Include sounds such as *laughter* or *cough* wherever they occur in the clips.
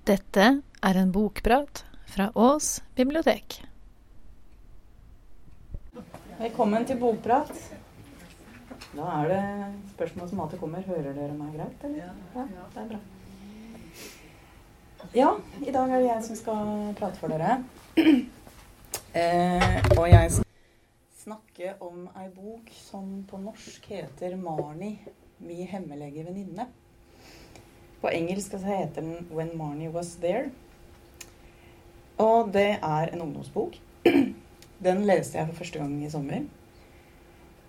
Dette er en bokprat fra Ås bibliotek. Velkommen til bokprat. Da er det spørsmål som alltid kommer. Hører dere meg greit, eller? Ja, det er bra. Ja, i dag er det jeg som skal prate for dere. Eh, og jeg skal snakke om ei bok som på norsk heter 'Marnie, mi hemmelige venninne'. På engelsk så heter den 'When Marnie Was There'. Og det er en ungdomsbok. *clears throat* Den leste jeg for første gang i sommer.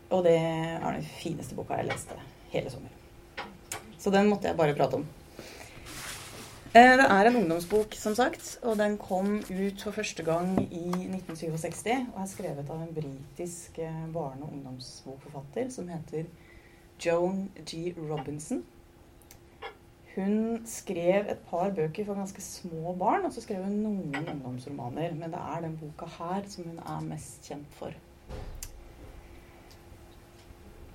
Og det er den fineste boka jeg leste hele sommer. Så den måtte jeg bare prate om. Eh, Det er en ungdomsbok, som sagt, og den kom ut for første gang i 1967 og er skrevet av en britisk eh, barne- og ungdomsbokforfatter som heter Joan G. Robinson. Hun skrev et par bøker for ganske små barn, og så skrev hun noen ungdomsromaner. Men det er den boka her som hun er mest kjent for.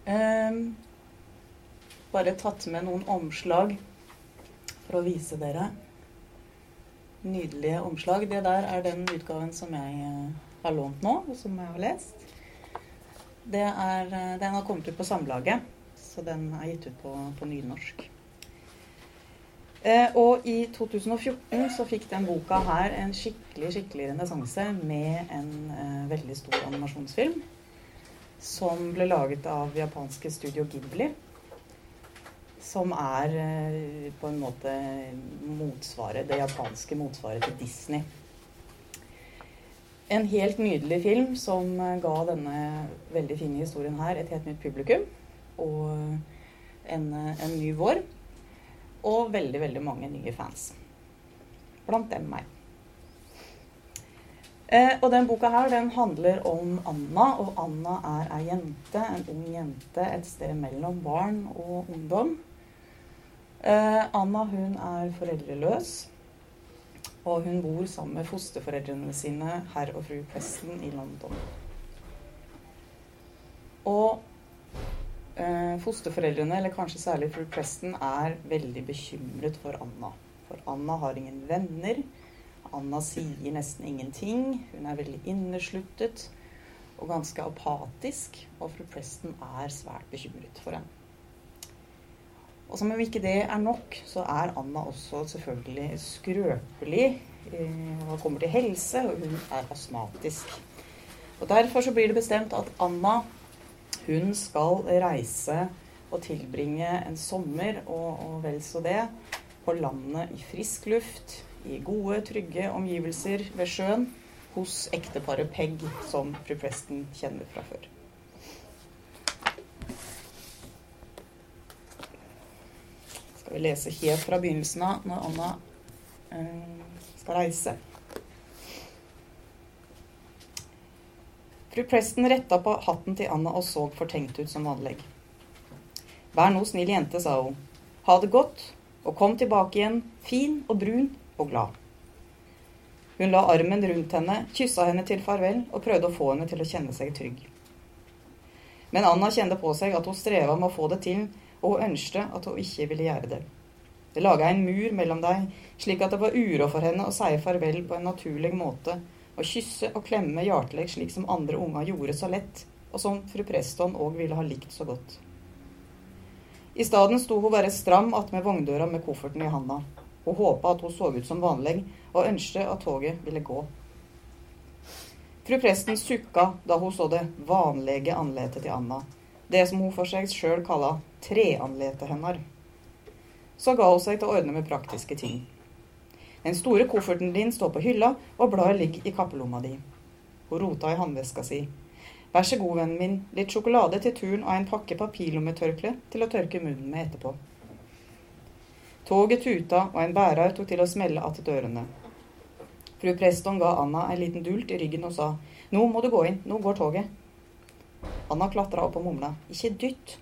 Um, bare tatt med noen omslag for å vise dere. Nydelige omslag. Det der er den utgaven som jeg eh, har lånt nå, og som jeg har lest. Det er, eh, den har kommet ut på Samlaget, så den er gitt ut på, på nynorsk. Eh, og i 2014 så fikk den boka her en skikkelig skikkelig renessanse med en eh, veldig stor animasjonsfilm som ble laget av japanske Studio Ghibli. Som er eh, på en måte motsvaret, det japanske motsvaret til Disney. En helt nydelig film som eh, ga denne veldig fine historien her et helt nytt publikum. Og en, eh, en ny vår. Og veldig, veldig mange nye fans. Blant dem meg. Eh, og den boka her den handler om Anna, og Anna er ei jente, en ung jente et sted mellom barn og ungdom. Eh, Anna hun er foreldreløs, og hun bor sammen med fosterforeldrene sine, herr og fru Preston, i London. Og fosterforeldrene, eller kanskje særlig fru Preston, er veldig bekymret for Anna. For Anna har ingen venner. Anna sier nesten ingenting. Hun er veldig innesluttet og ganske apatisk. Og fru Preston er svært bekymret for henne. Og som om ikke det er nok, så er Anna også selvfølgelig skrøpelig Hun hva kommer til helse, og hun er astmatisk. Og Derfor så blir det bestemt at Anna hun skal reise og tilbringe en sommer, og, og vel så det, på landet i frisk luft, i gode, trygge omgivelser ved sjøen, hos ekteparet Pegg, som fru Preston kjenner fra før. Skal vi lese helt fra begynnelsen av, når Anna øh, skal reise. Fru Preston retta på hatten til Anna og så fortenkt ut som vanlig. Vær nå snill jente, sa hun. Ha det godt, og kom tilbake igjen, fin og brun og glad. Hun la armen rundt henne, kyssa henne til farvel og prøvde å få henne til å kjenne seg trygg. Men Anna kjente på seg at hun streva med å få det til, og hun ønskte at hun ikke ville gjøre det. Det laga en mur mellom deg, slik at det var uro for henne å si farvel på en naturlig måte, og kysse og klemme hjertelig slik som andre unger gjorde så lett, og som fru Preston òg ville ha likt så godt. I stedet sto hun bare stram attmed vogndøra med kofferten i handa. Hun håpa at hun så ut som vanlig, og ønsket at toget ville gå. Fru Preston sukka da hun så det vanlige anletet til Anna, det som hun for seg sjøl kalla treanletet hennes. Så ga hun seg til å ordne med praktiske ting. Den store kofferten din står på hylla, og bladet ligger i kappelomma di. Hun rota i håndveska si. Vær så god, vennen min, litt sjokolade til turen og en pakke papirlommetørkle til å tørke munnen med etterpå. Toget tuta, og en bærer tok til å smelle att dørene. Fru Preston ga Anna en liten dult i ryggen og sa nå må du gå inn, nå går toget. Anna klatra opp og mumla ikke dytt.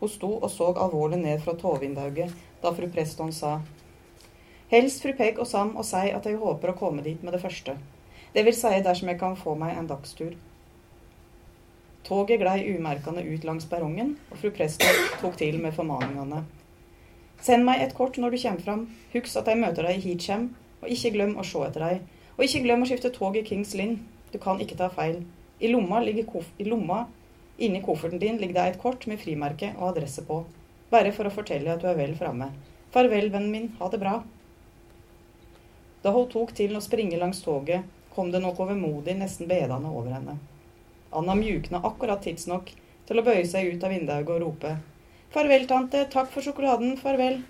Hun sto og så alvorlig ned fra togvinduet da fru Preston sa Helst fru Pegg og Sam og si at jeg håper å komme dit med det første. Det vil si dersom jeg kan få meg en dagstur. Toget glei umerkende ut langs perrongen, og fru Preston tok til med formaningene. Send meg et kort når du kommer fram. Husk at jeg møter deg i Heatsham, og ikke glem å se etter deg. Og ikke glem å skifte tog i Kings Lynn. Du kan ikke ta feil. I lomma, I lomma inni kofferten din ligger det et kort med frimerke og adresse på. Bare for å fortelle at du er vel framme. Farvel, vennen min. Ha det bra. Da hun tok til å springe langs toget, kom det noe overmodig, nesten bedende over henne. Anna mjukna akkurat tidsnok til å bøye seg ut av vinduet og rope Farvel, tante. Takk for sjokoladen. Farvel.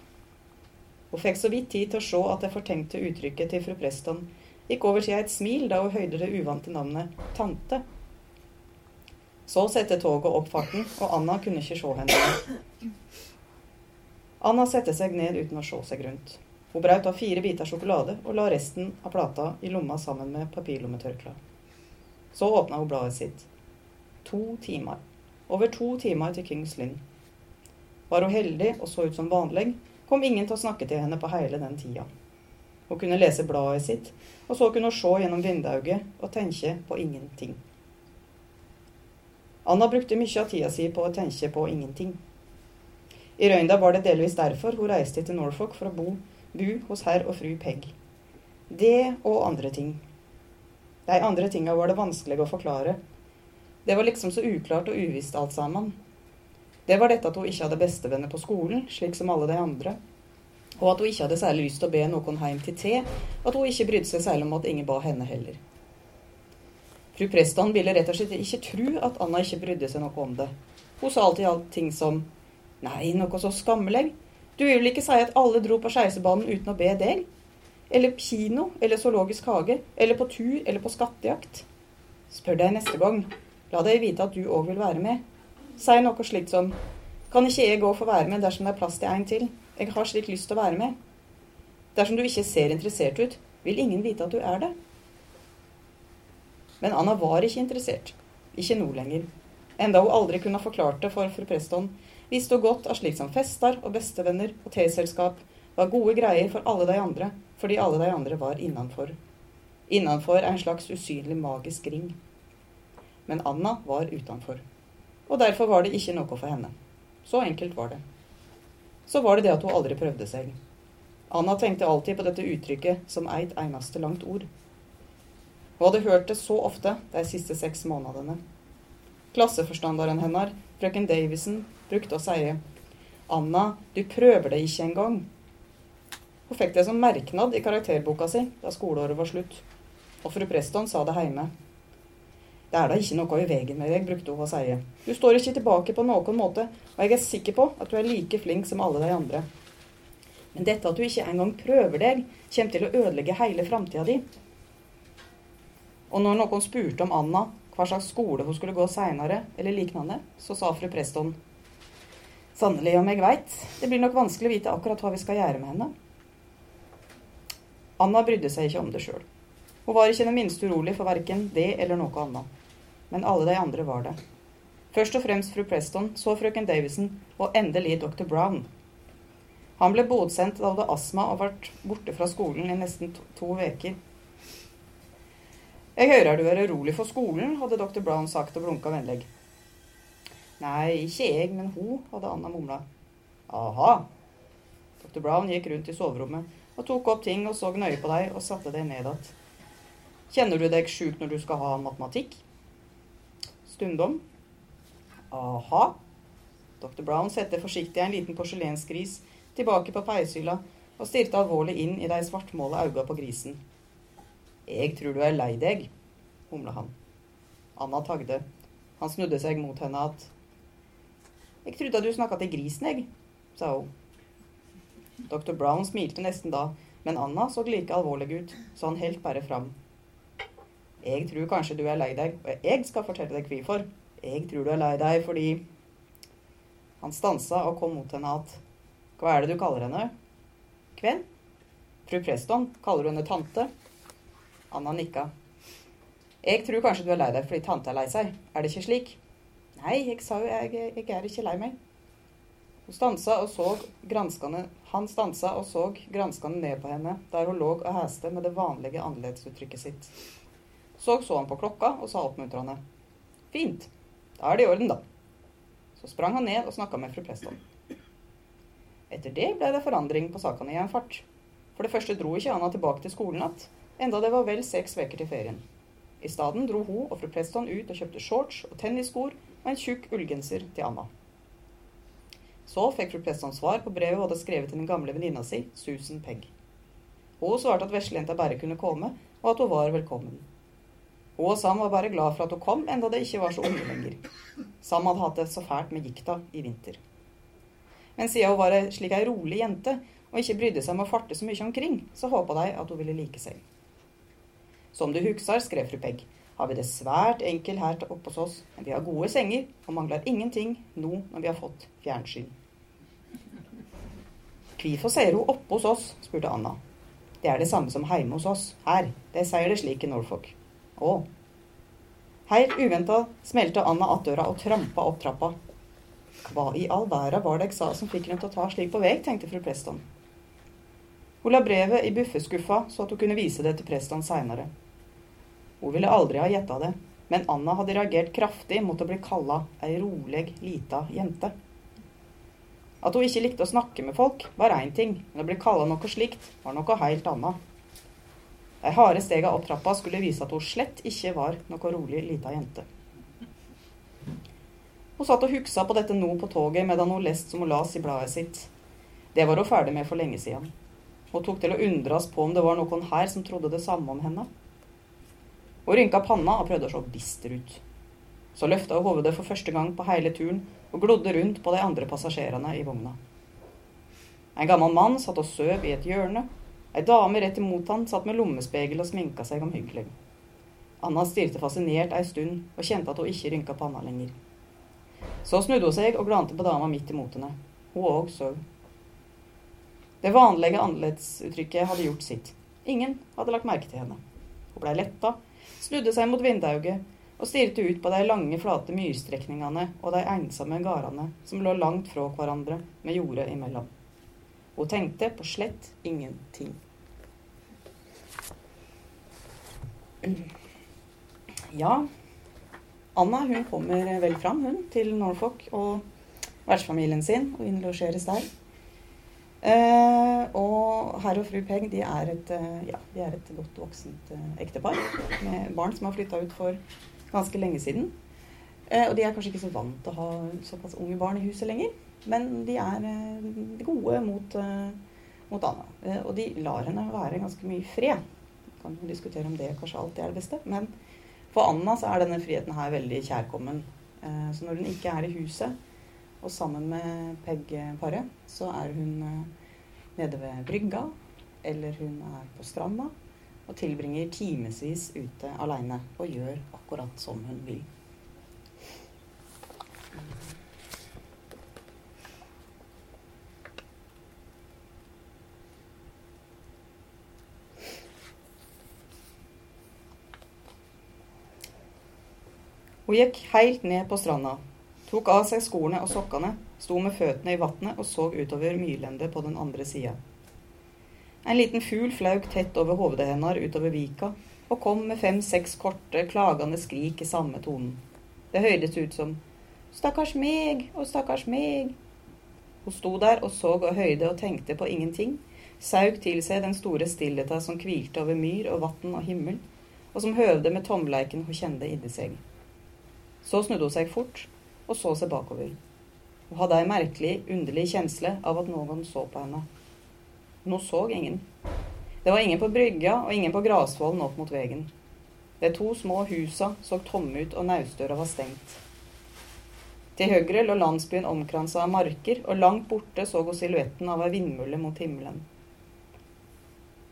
Hun fikk så vidt tid til å se at det fortenkte uttrykket til fru Preston gikk over til et smil da hun høyde det uvante navnet tante. Så satte toget opp farten, og Anna kunne ikke se henne. Anna satte seg ned uten å se seg rundt. Hun brøt av fire biter sjokolade og la resten av plata i lomma sammen med papirlommetørkla. Så åpna hun bladet sitt. To timer. Over to timer til Kings Lynn. Var hun heldig og så ut som vanlig, kom ingen til å snakke til henne på hele den tida. Hun kunne lese bladet sitt, og så kunne hun se gjennom vinduet og tenke på ingenting. Anna brukte mye av tida si på å tenke på ingenting. I Røynda var det delvis derfor hun reiste til Norfolk for å bo, bo hos herr og fru Pegg. Det og andre ting. De andre tinga var det vanskelig å forklare. Det var liksom så uklart og uvisst alt sammen. Det var dette at hun ikke hadde bestevenner på skolen, slik som alle de andre. Og at hun ikke hadde særlig lyst til å be noen hjem til te. At hun ikke brydde seg særlig om at ingen ba henne heller. Fru Preston ville rett og slett ikke tro at Anna ikke brydde seg noe om det. Hun sa alltid alt ting som Nei, noe så skammelig. Du vil vel ikke si at alle dro på Skeisebanen uten å be deg? Eller kino, eller zoologisk hage, eller på tur, eller på skattejakt? Spør deg neste gang. La deg vite at du òg vil være med. Si noe slikt som Kan ikke jeg og få være med dersom det er plass til en til? Jeg har slik lyst til å være med. Dersom du ikke ser interessert ut, vil ingen vite at du er det. Men Anna var ikke interessert. Ikke nå lenger. Enda hun aldri kunne ha forklart det for fru Preston, visste hun godt at slikt som fester og bestevenner og teselskap var gode greier for alle de andre, fordi alle de andre var innanfor. Innanfor er en slags usynlig magisk ring. Men Anna var utenfor og derfor var det ikke noe for henne. Så enkelt var det. Så var det det at hun aldri prøvde seg. Anna tenkte alltid på dette uttrykket som eit eneste langt ord. Hun hadde hørt det så ofte de siste seks månedene. Klasseforstanderen hennes, frøken Davison, brukte å si Anna, du prøver det ikke engang. Hun fikk det som merknad i karakterboka si da skoleåret var slutt. Og fru Preston sa det hjemme. Det er da ikke noe i veien med deg, brukte hun å si. Du står ikke tilbake på noen måte, og jeg er sikker på at du er like flink som alle de andre. Men dette at du ikke engang prøver deg, kommer til å ødelegge hele framtida di. Og når noen spurte om Anna, hva slags skole hun skulle gå seinere, eller liknande, så sa fru Preston Sannelig om jeg veit, det blir nok vanskelig å vite akkurat hva vi skal gjøre med henne. Anna brydde seg ikke om det sjøl. Hun var ikke den minste urolig for verken det eller noe annet men alle de andre var det. Først og fremst fru Preston, så frøken Davison og endelig dr. Brown. Han ble bodsendt da hadde astma og vært borte fra skolen i nesten to uker. Jeg hører du er urolig for skolen, hadde dr. Brown sagt og blunka vennlig. Nei, ikke jeg, men hun, hadde Anna mumla. Aha. Dr. Brown gikk rundt i soverommet og tok opp ting og så nøye på deg og satte deg ned igjen. Kjenner du deg sjuk når du skal ha matematikk? stundom. Aha. Dr. Brown satte forsiktig en liten porselensgris tilbake på peishylla og stirte alvorlig inn i de svartmåla øynene på grisen. Jeg tror du er lei deg, humla han. Anna tagde. Han snudde seg mot henne at Jeg trodde du snakka til grisen, jeg, sa hun. Dr. Brown smilte nesten da, men Anna så like alvorlig ut, så han helt bare fram. Jeg tror kanskje du er lei deg, og jeg skal fortelle deg hvorfor. Jeg tror du er lei deg fordi Han stansa og kom mot henne at Hva er det du kaller henne? Kven? Fru Preston. Kaller du henne tante? Anna nikka. Jeg tror kanskje du er lei deg fordi tante er lei seg. Er det ikke slik? Nei, jeg sa jo jeg, jeg er ikke lei meg. Hun stansa og så granskende, han stansa og så granskende ned på henne, der hun lå og heste med det vanlige annerledesuttrykket sitt. Så så han på klokka og sa oppmuntrende. Fint. Da er det i orden, da. Så sprang han ned og snakka med fru Preston. Etter det ble det forandring på sakene i en fart. For det første dro ikke Anna tilbake til skolen igjen, enda det var vel seks uker til ferien. I stedet dro hun og fru Preston ut og kjøpte shorts og tennisskor og en tjukk ullgenser til Anna. Så fikk fru Preston svar på brevet hun hadde skrevet til den gamle venninna si, Susan Pegg. Hun svarte at veslejenta bare kunne komme, og at hun var velkommen. Hun og Sam var bare glad for at hun kom, enda det ikke var så unge lenger. Sam hadde hatt det så fælt med gikta i vinter. Men siden hun var slik ei rolig jente og ikke brydde seg om å farte så mye omkring, så håpa de at hun ville like seg. Som du husker, skrev fru Pegg, har vi det svært enkelt her oppe hos oss, men vi har gode senger og mangler ingenting nå når vi har fått fjernsyn. Hvorfor sier hun oppe hos oss? spurte Anna. Det er det samme som hjemme hos oss. Her. De sier det slik i Norfolk. Å. Helt uventa smelte Anna att døra og trampa opp trappa. Hva i all verden var det jeg sa som fikk henne til å ta slik på vei, tenkte fru Preston. Hun la brevet i buffeskuffa så at hun kunne vise det til presten seinere. Hun ville aldri ha gjetta det, men Anna hadde reagert kraftig mot å bli kalla ei rolig, lita jente. At hun ikke likte å snakke med folk, var én ting, men å bli kalla noe slikt var noe helt annet. De harde stega opp trappa skulle vise at hun slett ikke var noe rolig, lita jente. Hun satt og huksa på dette nå på toget medan hun leste som hun las i bladet sitt. Det var hun ferdig med for lenge siden. Hun tok til å undres på om det var noen her som trodde det samme om henne. Hun rynka panna og prøvde å se bister ut. Så løfta hun hovedet for første gang på hele turen og glodde rundt på de andre passasjerene i vogna. En gammel mann satt og søv i et hjørne. Ei dame rett imot han satt med lommespegel og sminka seg omhyggelig. Anna stirret fascinert ei stund og kjente at hun ikke rynka panna lenger. Så snudde hun seg og glante på dama midt imot henne. Hun òg sov. Det vanlige annerledesuttrykket hadde gjort sitt. Ingen hadde lagt merke til henne. Hun blei letta snudde seg mot vindauget og stirret ut på de lange, flate myrstrekningene og de ensomme gardene som lå langt fra hverandre med jordet imellom. Hun tenkte på slett ingenting. Ja, Anna hun kommer vel fram hun, til Norfolk og vertsfamilien sin og innlosjeres der. Eh, og herr og fru Peng de er, et, eh, ja, de er et godt voksent eh, ektepar med barn som har flytta ut for ganske lenge siden. Eh, og de er kanskje ikke så vant til å ha såpass unge barn i huset lenger. Men de er eh, gode mot, eh, mot Anna. og de lar henne være ganske mye i fred. Kan jo diskutere om det kanskje alltid er det beste. Men for Anna så er denne friheten her veldig kjærkommen. så når hun ikke er i huset, og sammen med Pegg-paret så er hun eh, nede ved brygga, eller hun er på stranda og tilbringer timevis ute aleine og gjør akkurat som hun vil. Hun gikk helt ned på stranda tok av seg skoene og sokkene, sto med føttene i vannet og så utover myrlendet på den andre sida. En liten fugl flaug tett over hodet hennes utover vika og kom med fem-seks korte, klagende skrik i samme tonen. Det høydes ut som Stakkars meg og stakkars meg. Hun sto der og så og høyde og tenkte på ingenting, saug til seg den store stillheten som hvilte over myr og vann og himmel, og som høvde med tomleiken hun kjente inni seg. Så snudde hun seg fort og så seg bakover. Hun hadde ei merkelig, underlig kjensle av at noen så på henne. Nå så ingen. Det var ingen på brygga og ingen på grasvollen opp mot veien. De to små husa så tomme ut, og naustdøra var stengt. Til høyre lå landsbyen omkransa av marker, og langt borte så hun silhuetten av ei vindmølle mot himmelen.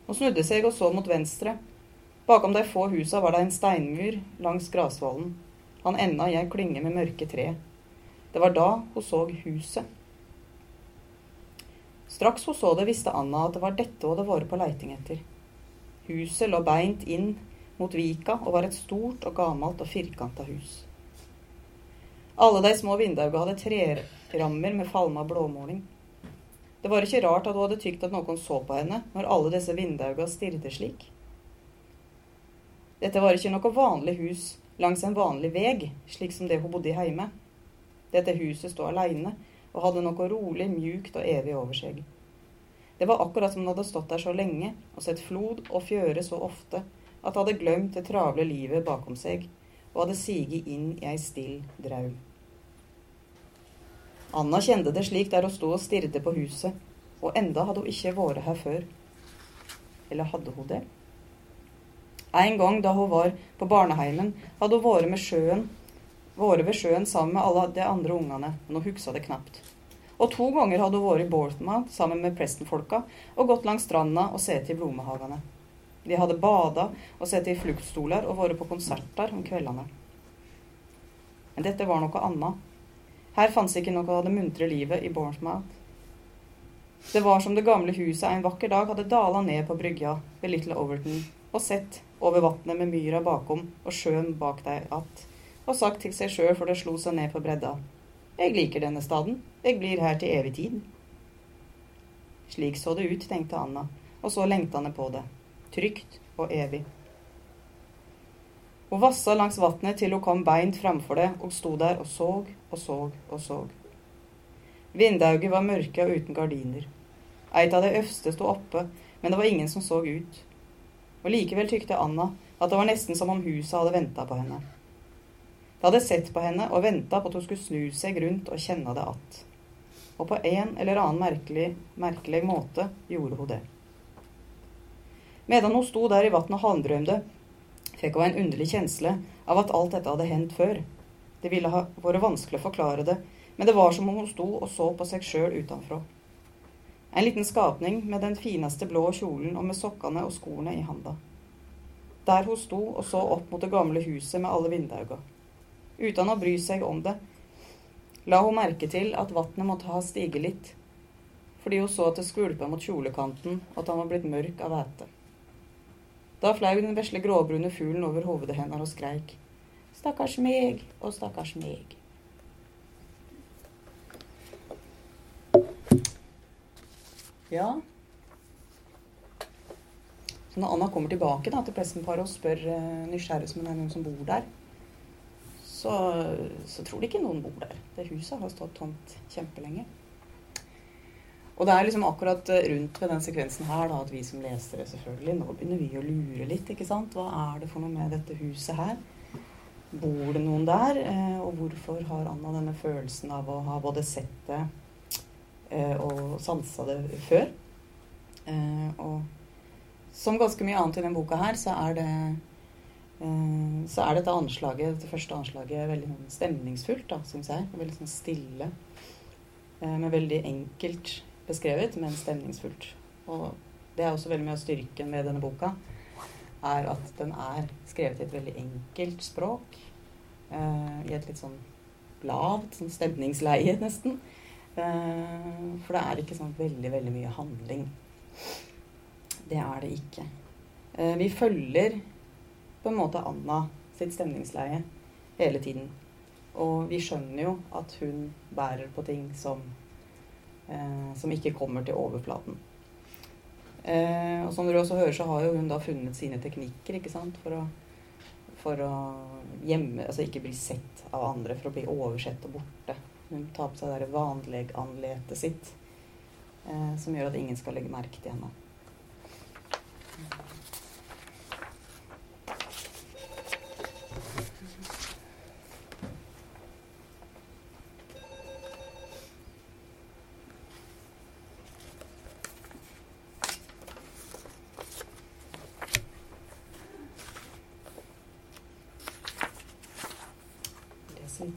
Hun snudde seg og så mot venstre. Bakom de få husa var det en steinmur langs grasvollen. Han enda ei klynge med mørke tre. Det var da hun så huset. Straks hun så det, visste Anna at det var dette hun hadde vært på leiting etter. Huset lå beint inn mot vika og var et stort og gammelt og firkanta hus. Alle de små vinduene hadde trerammer med falma blåmåling. Det var ikke rart at hun hadde tykt at noen så på henne når alle disse vinduene stirret slik. Dette var ikke noe vanlig hus langs en vanlig veg, slik som det hun bodde i heime. Dette huset stod aleine og hadde noe rolig, mjukt og evig over seg. Det var akkurat som hun hadde stått der så lenge og sett flod og fjøre så ofte at hun hadde glemt det travle livet bakom seg og hadde siget inn i ei still draum. Anna kjente det slik der hun sto og stirret på huset, og enda hadde hun ikke vært her før. Eller hadde hun det? En gang da hun var på barneheimen, hadde hun vært med sjøen, vært ved sjøen sammen med alle de andre ungene, men hun huska det knapt. Og to ganger hadde hun vært i Bournemouth sammen med Preston-folka og gått langs stranda og sett i blomsterhagene. De hadde bada og sett i fluktstoler og vært på konserter om kveldene. Men dette var noe annet. Her fantes ikke noe av det muntre livet i Bournemouth. Det var som det gamle huset en vakker dag hadde dala ned på brygga ved Little Overton og sett over vatnet med myra bakom og sjøen bak deg att, og sagt til seg sjøl for det slo seg ned på bredda. Jeg liker denne staden. Jeg blir her til evig tid. Slik så det ut, tenkte Anna, og så lengtende på det. Trygt og evig. Hun vassa langs vatnet til hun kom beint framfor det, og sto der og så og så og så. Vindauget var mørke og uten gardiner. Eit av de øverste sto oppe, men det var ingen som så ut. Og likevel tykte Anna at det var nesten som om huset hadde venta på henne. Det hadde sett på henne og venta på at hun skulle snu seg rundt og kjenne det att. Og på en eller annen merkelig, merkelig måte gjorde hun det. Medan hun sto der i vannet og halmdrømte, fikk hun en underlig kjensle av at alt dette hadde hendt før. Det ville ha vært vanskelig å forklare det, men det var som om hun sto og så på seg sjøl utenfra. En liten skapning med den fineste blå kjolen og med sokkene og skoene i handa. Der hun sto og så opp mot det gamle huset med alle vinduene. Uten å bry seg om det, la hun merke til at vannet måtte ha stiget litt, fordi hun så at det skvulpa mot kjolekanten, og at han var blitt mørk av hvete. Da flau den vesle gråbrune fuglen over hovedet hennes og skreik. Stakkars meg og stakkars meg. Ja. Så når Anna kommer tilbake da, til presteparet og spør uh, nysgjerrig om det er noen som bor der, så, så tror de ikke noen bor der. Det huset har stått tomt kjempelenge. Og det er liksom akkurat rundt ved den sekvensen her da, at vi som lesere selvfølgelig Nå begynner vi å lure litt, ikke sant. Hva er det for noe med dette huset her? Bor det noen der? Eh, og hvorfor har Anna denne følelsen av å ha både sett det eh, og sansa det før? Eh, og som ganske mye annet i denne boka her, så er det eh, så er dette anslaget, det første anslaget veldig sånn stemningsfullt, syns jeg. Veldig sånn stille. Eh, men veldig enkelt beskrevet, men stemningsfullt. Og det er også veldig mye av styrken med denne boka. Er at den er skrevet i et veldig enkelt språk. Eh, I et litt sånn lavt sånn stemningsleie, *laughs* nesten. Eh, for det er ikke sånn veldig, veldig mye handling. Det er det ikke. Eh, vi følger på en måte Anna sitt stemningsleie hele tiden. Og vi skjønner jo at hun bærer på ting som eh, som ikke kommer til overflaten. Og som dere også hører, så har jo hun da funnet sine teknikker ikke sant? for å, for å gjemme, altså ikke bli sett av andre, for å bli oversett og borte. Hun tar på seg det vanleganletet sitt, eh, som gjør at ingen skal legge merke til henne.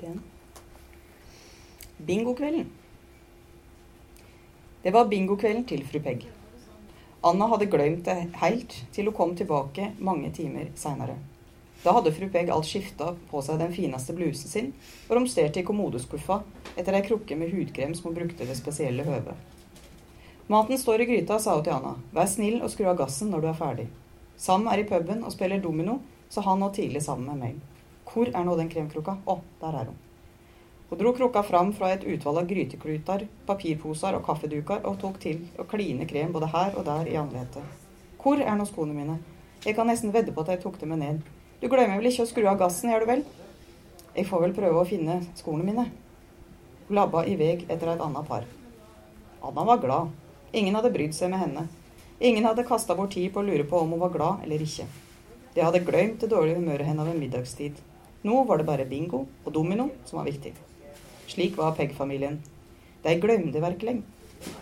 litt igjen. Bingokvelden. Det var bingokvelden til fru Pegg. Anna hadde glemt det helt til hun kom tilbake mange timer seinere. Da hadde fru Pegg alt skifta på seg den fineste blusen sin og romsterte i kommodeskuffa etter ei krukke med hudkrem som hun brukte det spesielle høve. Maten står i gryta, sa hun til Anna. Vær snill og skru av gassen når du er ferdig. Sam er i puben og spiller domino, så han nå tidlig sammen med meg. Hvor er nå den kremkrukka? Å, der er hun. Hun dro krukka fram fra et utvalg av grytekluter, papirposer og kaffeduker og tok til å kline krem både her og der i ansiktet. Hvor er nå skoene mine? Jeg kan nesten vedde på at jeg tok dem med ned. Du glemmer vel ikke å skru av gassen, gjør du vel? Jeg får vel prøve å finne skoene mine. Hun labba i vei etter et annet par. Anna var glad. Ingen hadde brydd seg med henne. Ingen hadde kasta bort tid på å lure på om hun var glad eller ikke. De hadde glemt det dårlige humøret hennes ved middagstid. Nå var det bare bingo og domino som var viktig. Slik var Pegg-familien. De glemte virkelig.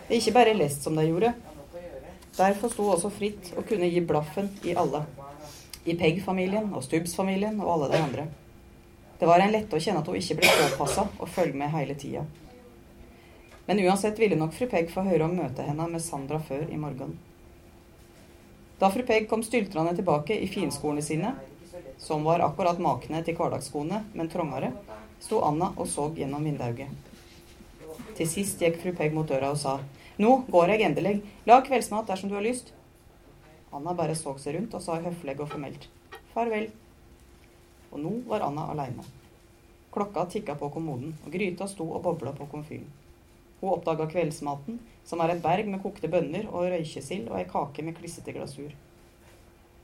Er ikke bare lest som de gjorde. Derfor sto også fritt og kunne gi blaffen i alle. I Pegg-familien og Stubbs-familien og alle de andre. Det var en lette å kjenne at hun ikke ble påpassa og følge med hele tida. Men uansett ville nok fru Pegg få høre om møtet henne med Sandra før i morgen. Da fru Pegg kom styltrende tilbake i finskoene sine, som var akkurat makne til hverdagsskoene, men trangere, sto Anna og så gjennom vindauget. Til sist gikk fru Pegg mot døra og sa Nå går jeg endelig. Lag kveldsmat dersom du har lyst. Anna bare så seg rundt og sa høflig og formelt farvel. Og nå var Anna aleine. Klokka tikka på kommoden, og gryta sto og bobla på komfyren. Hun oppdaga kveldsmaten, som er et berg med kokte bønner og røykesild og ei kake med klissete glasur.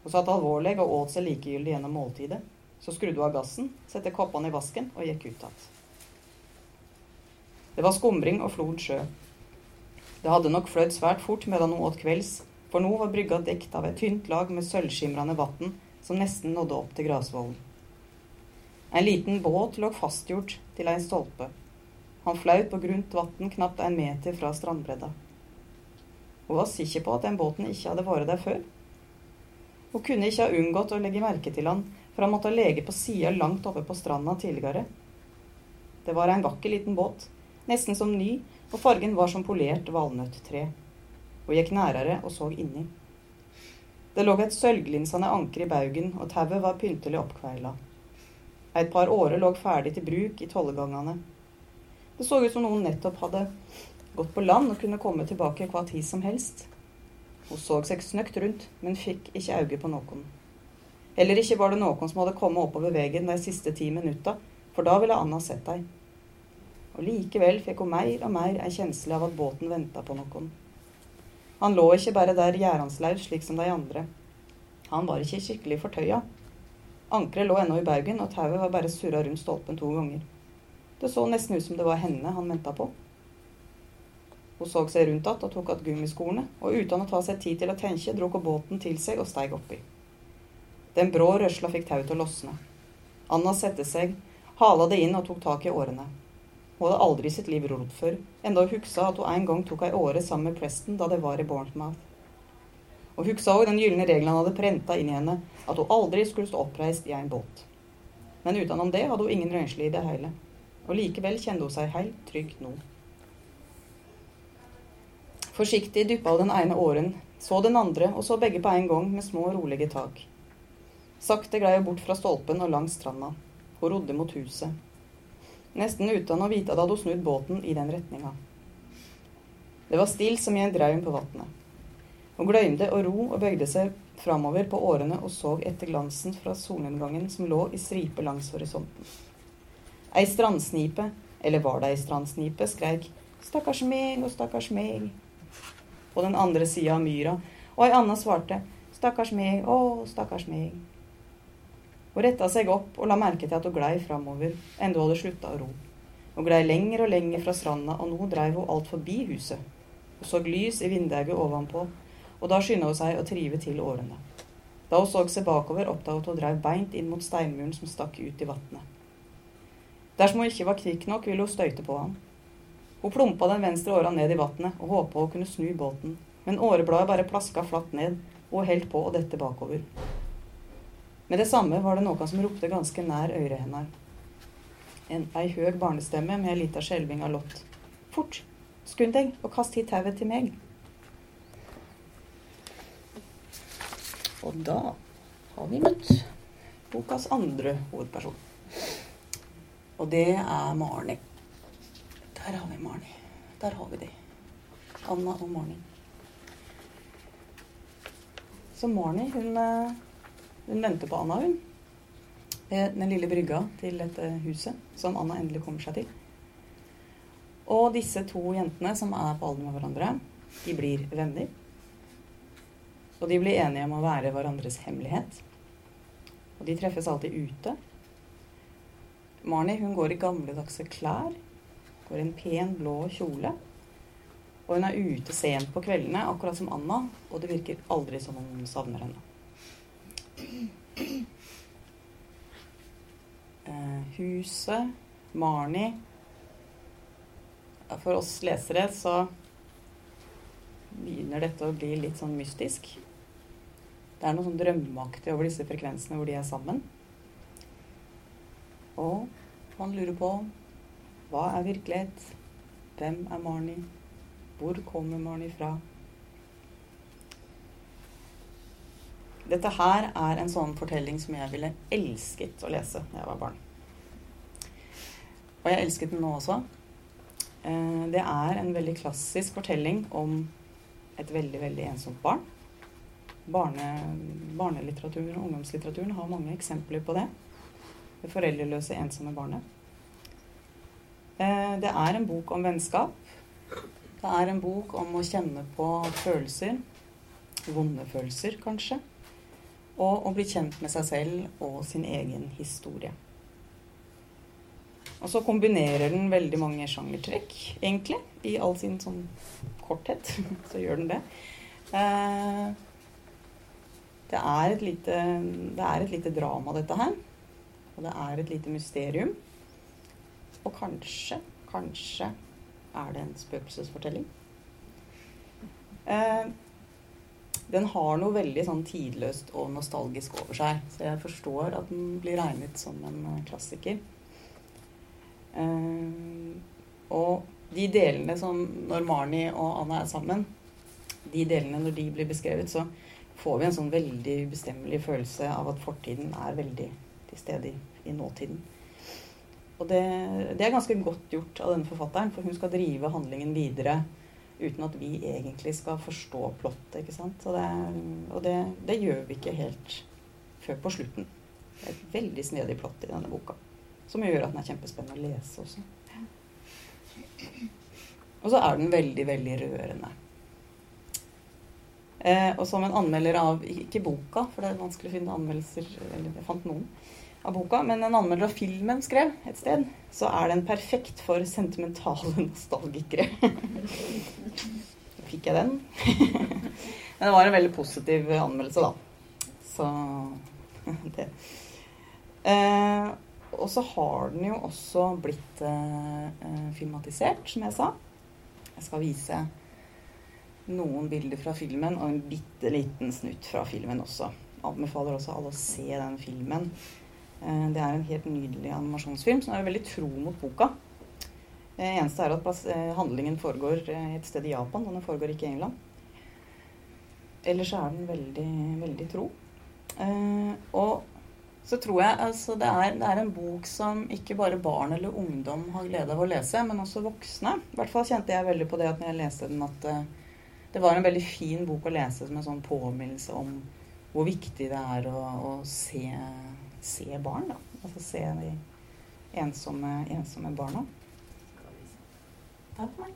Hun satt alvorlig og åt seg likegyldig gjennom måltidet. Så skrudde hun av gassen, satte koppene i vasken og gikk ut igjen. Det var skumring og flod sjø. Det hadde nok flødd svært fort medan hun åt kvelds, for nå var brygga dekt av et tynt lag med sølvskimrende vann som nesten nådde opp til grasvollen. En liten båt lå fastgjort til en stolpe. Han flaut på grunt vann knapt en meter fra strandbredda. Hun var sikker på at den båten ikke hadde vært der før. Hun kunne ikke ha unngått å legge merke til han, for han måtte lege på sida langt oppe på stranda tidligere. Det var en vakker liten båt, nesten som ny, og fargen var som polert valnøttre. Hun gikk nærere og så inni. Det lå et sølvglinsende anker i baugen, og tauet var pyntelig oppkveila. Et par årer lå ferdig til bruk i tollegangene. Det så ut som noen nettopp hadde gått på land og kunne komme tilbake hva tid som helst. Hun så seg snøkt rundt, men fikk ikke øye på noen. Heller ikke var det noen som hadde kommet oppover veien de siste ti minutta, for da ville Anna sett dem. Og likevel fikk hun mer og mer en kjensle av at båten venta på noen. Han lå ikke bare der gjerdanslaus slik som de andre. Han var ikke skikkelig fortøya. Ankeret lå ennå i baugen, og tauet var bare surra rundt stolpen to ganger. Det så nesten ut som det var henne han venta på. Hun så seg rundt igjen og tok igjen gummiskoene, og uten å ta seg tid til å tenke, dro hun båten til seg og steig oppi. Den brå røsla fikk tauet til å losne. Anna sette seg, hala det inn og tok tak i årene. Hun hadde aldri i sitt liv rodd før, enda hun huksa at hun en gang tok ei åre sammen med Preston da det var i Bournemouth. Hun huksa òg den gylne regelen han hadde prenta inn i henne, at hun aldri skulle stå oppreist i en båt. Men utenom det hadde hun ingen røynsle i det hele og likevel kjente hun seg helt trygg nå. Forsiktig dyppa hun den ene åren, så den andre, og så begge på en gang med små, rolige tak. Sakte glei hun bort fra stolpen og langs stranda. Hun rodde mot huset. Nesten uten å vite det hadde hun snudd båten i den retninga. Det var stilt som i en draum på vannet. Hun gløymde å ro og bøyde seg framover på årene og så etter glansen fra solnedgangen som lå i stripe langs horisonten. Ei strandsnipe, eller var det ei strandsnipe, skreik 'Stakkars meg og stakkars meg' på den andre sida av myra, og ei anna svarte 'Stakkars meg, å, stakkars meg'. Hun retta seg opp og la merke til at hun glei framover, enda hun hadde slutta å ro. Hun glei lenger og lenger fra stranda, og nå dreiv hun alt forbi huset. Hun så lys i vinduet ovenpå, og da skynda hun seg å trive til årene. Da hun så seg bakover, oppdaget hun at hun dreiv beint inn mot steinmuren som stakk ut i vannet. Dersom hun ikke var kvikk nok, ville hun støyte på han. Hun plumpa den venstre åra ned i vannet og håpa hun kunne snu båten, men årebladet bare plaska flatt ned, og hun holdt på å dette bakover. Med det samme var det noen som ropte ganske nær øret hennes. En, ei høg barnestemme med ei lita skjelving av lott. Fort, skund deg og kast hit tauet til meg. Og da har vi møtt bokas andre hovedperson. Og det er Marni. Der har vi Marni. Der har vi de. Anna og Marni. Så Marni, hun, eh, hun venter på Anna, hun. Den lille brygga til dette huset, som Anna endelig kommer seg til. Og disse to jentene, som er på alder med hverandre, de blir venner. Og de blir enige om å være hverandres hemmelighet. Og de treffes alltid ute. Marnie hun går i gamledagse klær. går i en pen, blå kjole. Og hun er ute sent på kveldene, akkurat som Anna, og det virker aldri som om hun savner henne. Eh, huset, Marnie For oss lesere så begynner dette å bli litt sånn mystisk. Det er noe sånn drømmeaktig over disse frekvensene hvor de er sammen. Og man lurer på hva er virkelighet? Hvem er Marnie? Hvor kommer Marnie fra? Dette her er en sånn fortelling som jeg ville elsket å lese da jeg var barn. Og jeg elsket den nå også. Eh, det er en veldig klassisk fortelling om et veldig, veldig ensomt barn. Barne, barnelitteraturen og ungdomslitteraturen har mange eksempler på det. Det foreldreløse, ensomme barnet. Eh, det er en bok om vennskap. Det er en bok om å kjenne på følelser. Vonde følelser, kanskje. Og å bli kjent med seg selv og sin egen historie. Og så kombinerer den veldig mange sjangertrekk, egentlig. I all sin sånn korthet. *laughs* Så gjør den det. Eh, det er, lite, det er et lite drama, dette her. Og det er et lite mysterium. Og kanskje, kanskje er det en spøkelsesfortelling. Den har noe veldig sånn tidløst og nostalgisk over seg. Så jeg forstår at den blir regnet som en eh, klassiker. Uh, og de delene som Når Marnie og Anna er sammen, de delene når de blir beskrevet, så får vi en sånn veldig ubestemmelig følelse av at fortiden er veldig til stede i, i nåtiden. Og det, det, er ganske godt gjort av denne forfatteren, for hun skal drive handlingen videre uten at vi egentlig skal forstå plottet. ikke sant? Og, det, og det, det gjør vi ikke helt før på slutten. Det er et veldig snedig plott i denne boka. Som gjør at den er kjempespennende å lese også. Og så er den veldig, veldig rørende. Eh, og som en anmelder av Ikke boka, for det er vanskelig å finne anmeldelser Eller jeg fant noen av boka, men en anmelder av filmen skrev et sted, så er den perfekt for sentimentale *laughs* nostalgikere. Fikk jeg den? *laughs* men det var en veldig positiv anmeldelse, da. Så *laughs* det. Eh, og så har den jo også blitt eh, eh, filmatisert, som jeg sa. Jeg skal vise noen bilder fra filmen og en bitte liten snutt fra filmen også. Anbefaler også alle å se den filmen. Eh, det er en helt nydelig animasjonsfilm som er veldig tro mot boka. Det eneste er at eh, handlingen foregår eh, et sted i Japan, og den foregår ikke i England. Ellers er den veldig, veldig tro. Og så tror jeg altså det er, det er, en bok som ikke bare barn eller ungdom har glede av å lese, men også voksne. I hvert fall kjente jeg veldig på det at når jeg leste den, at eh, det var en veldig fin bok å lese som en sånn påminnelse om hvor viktig det er å, å se, se, barn. da. Altså se de ensomme, ensomme barna. Takk for meg.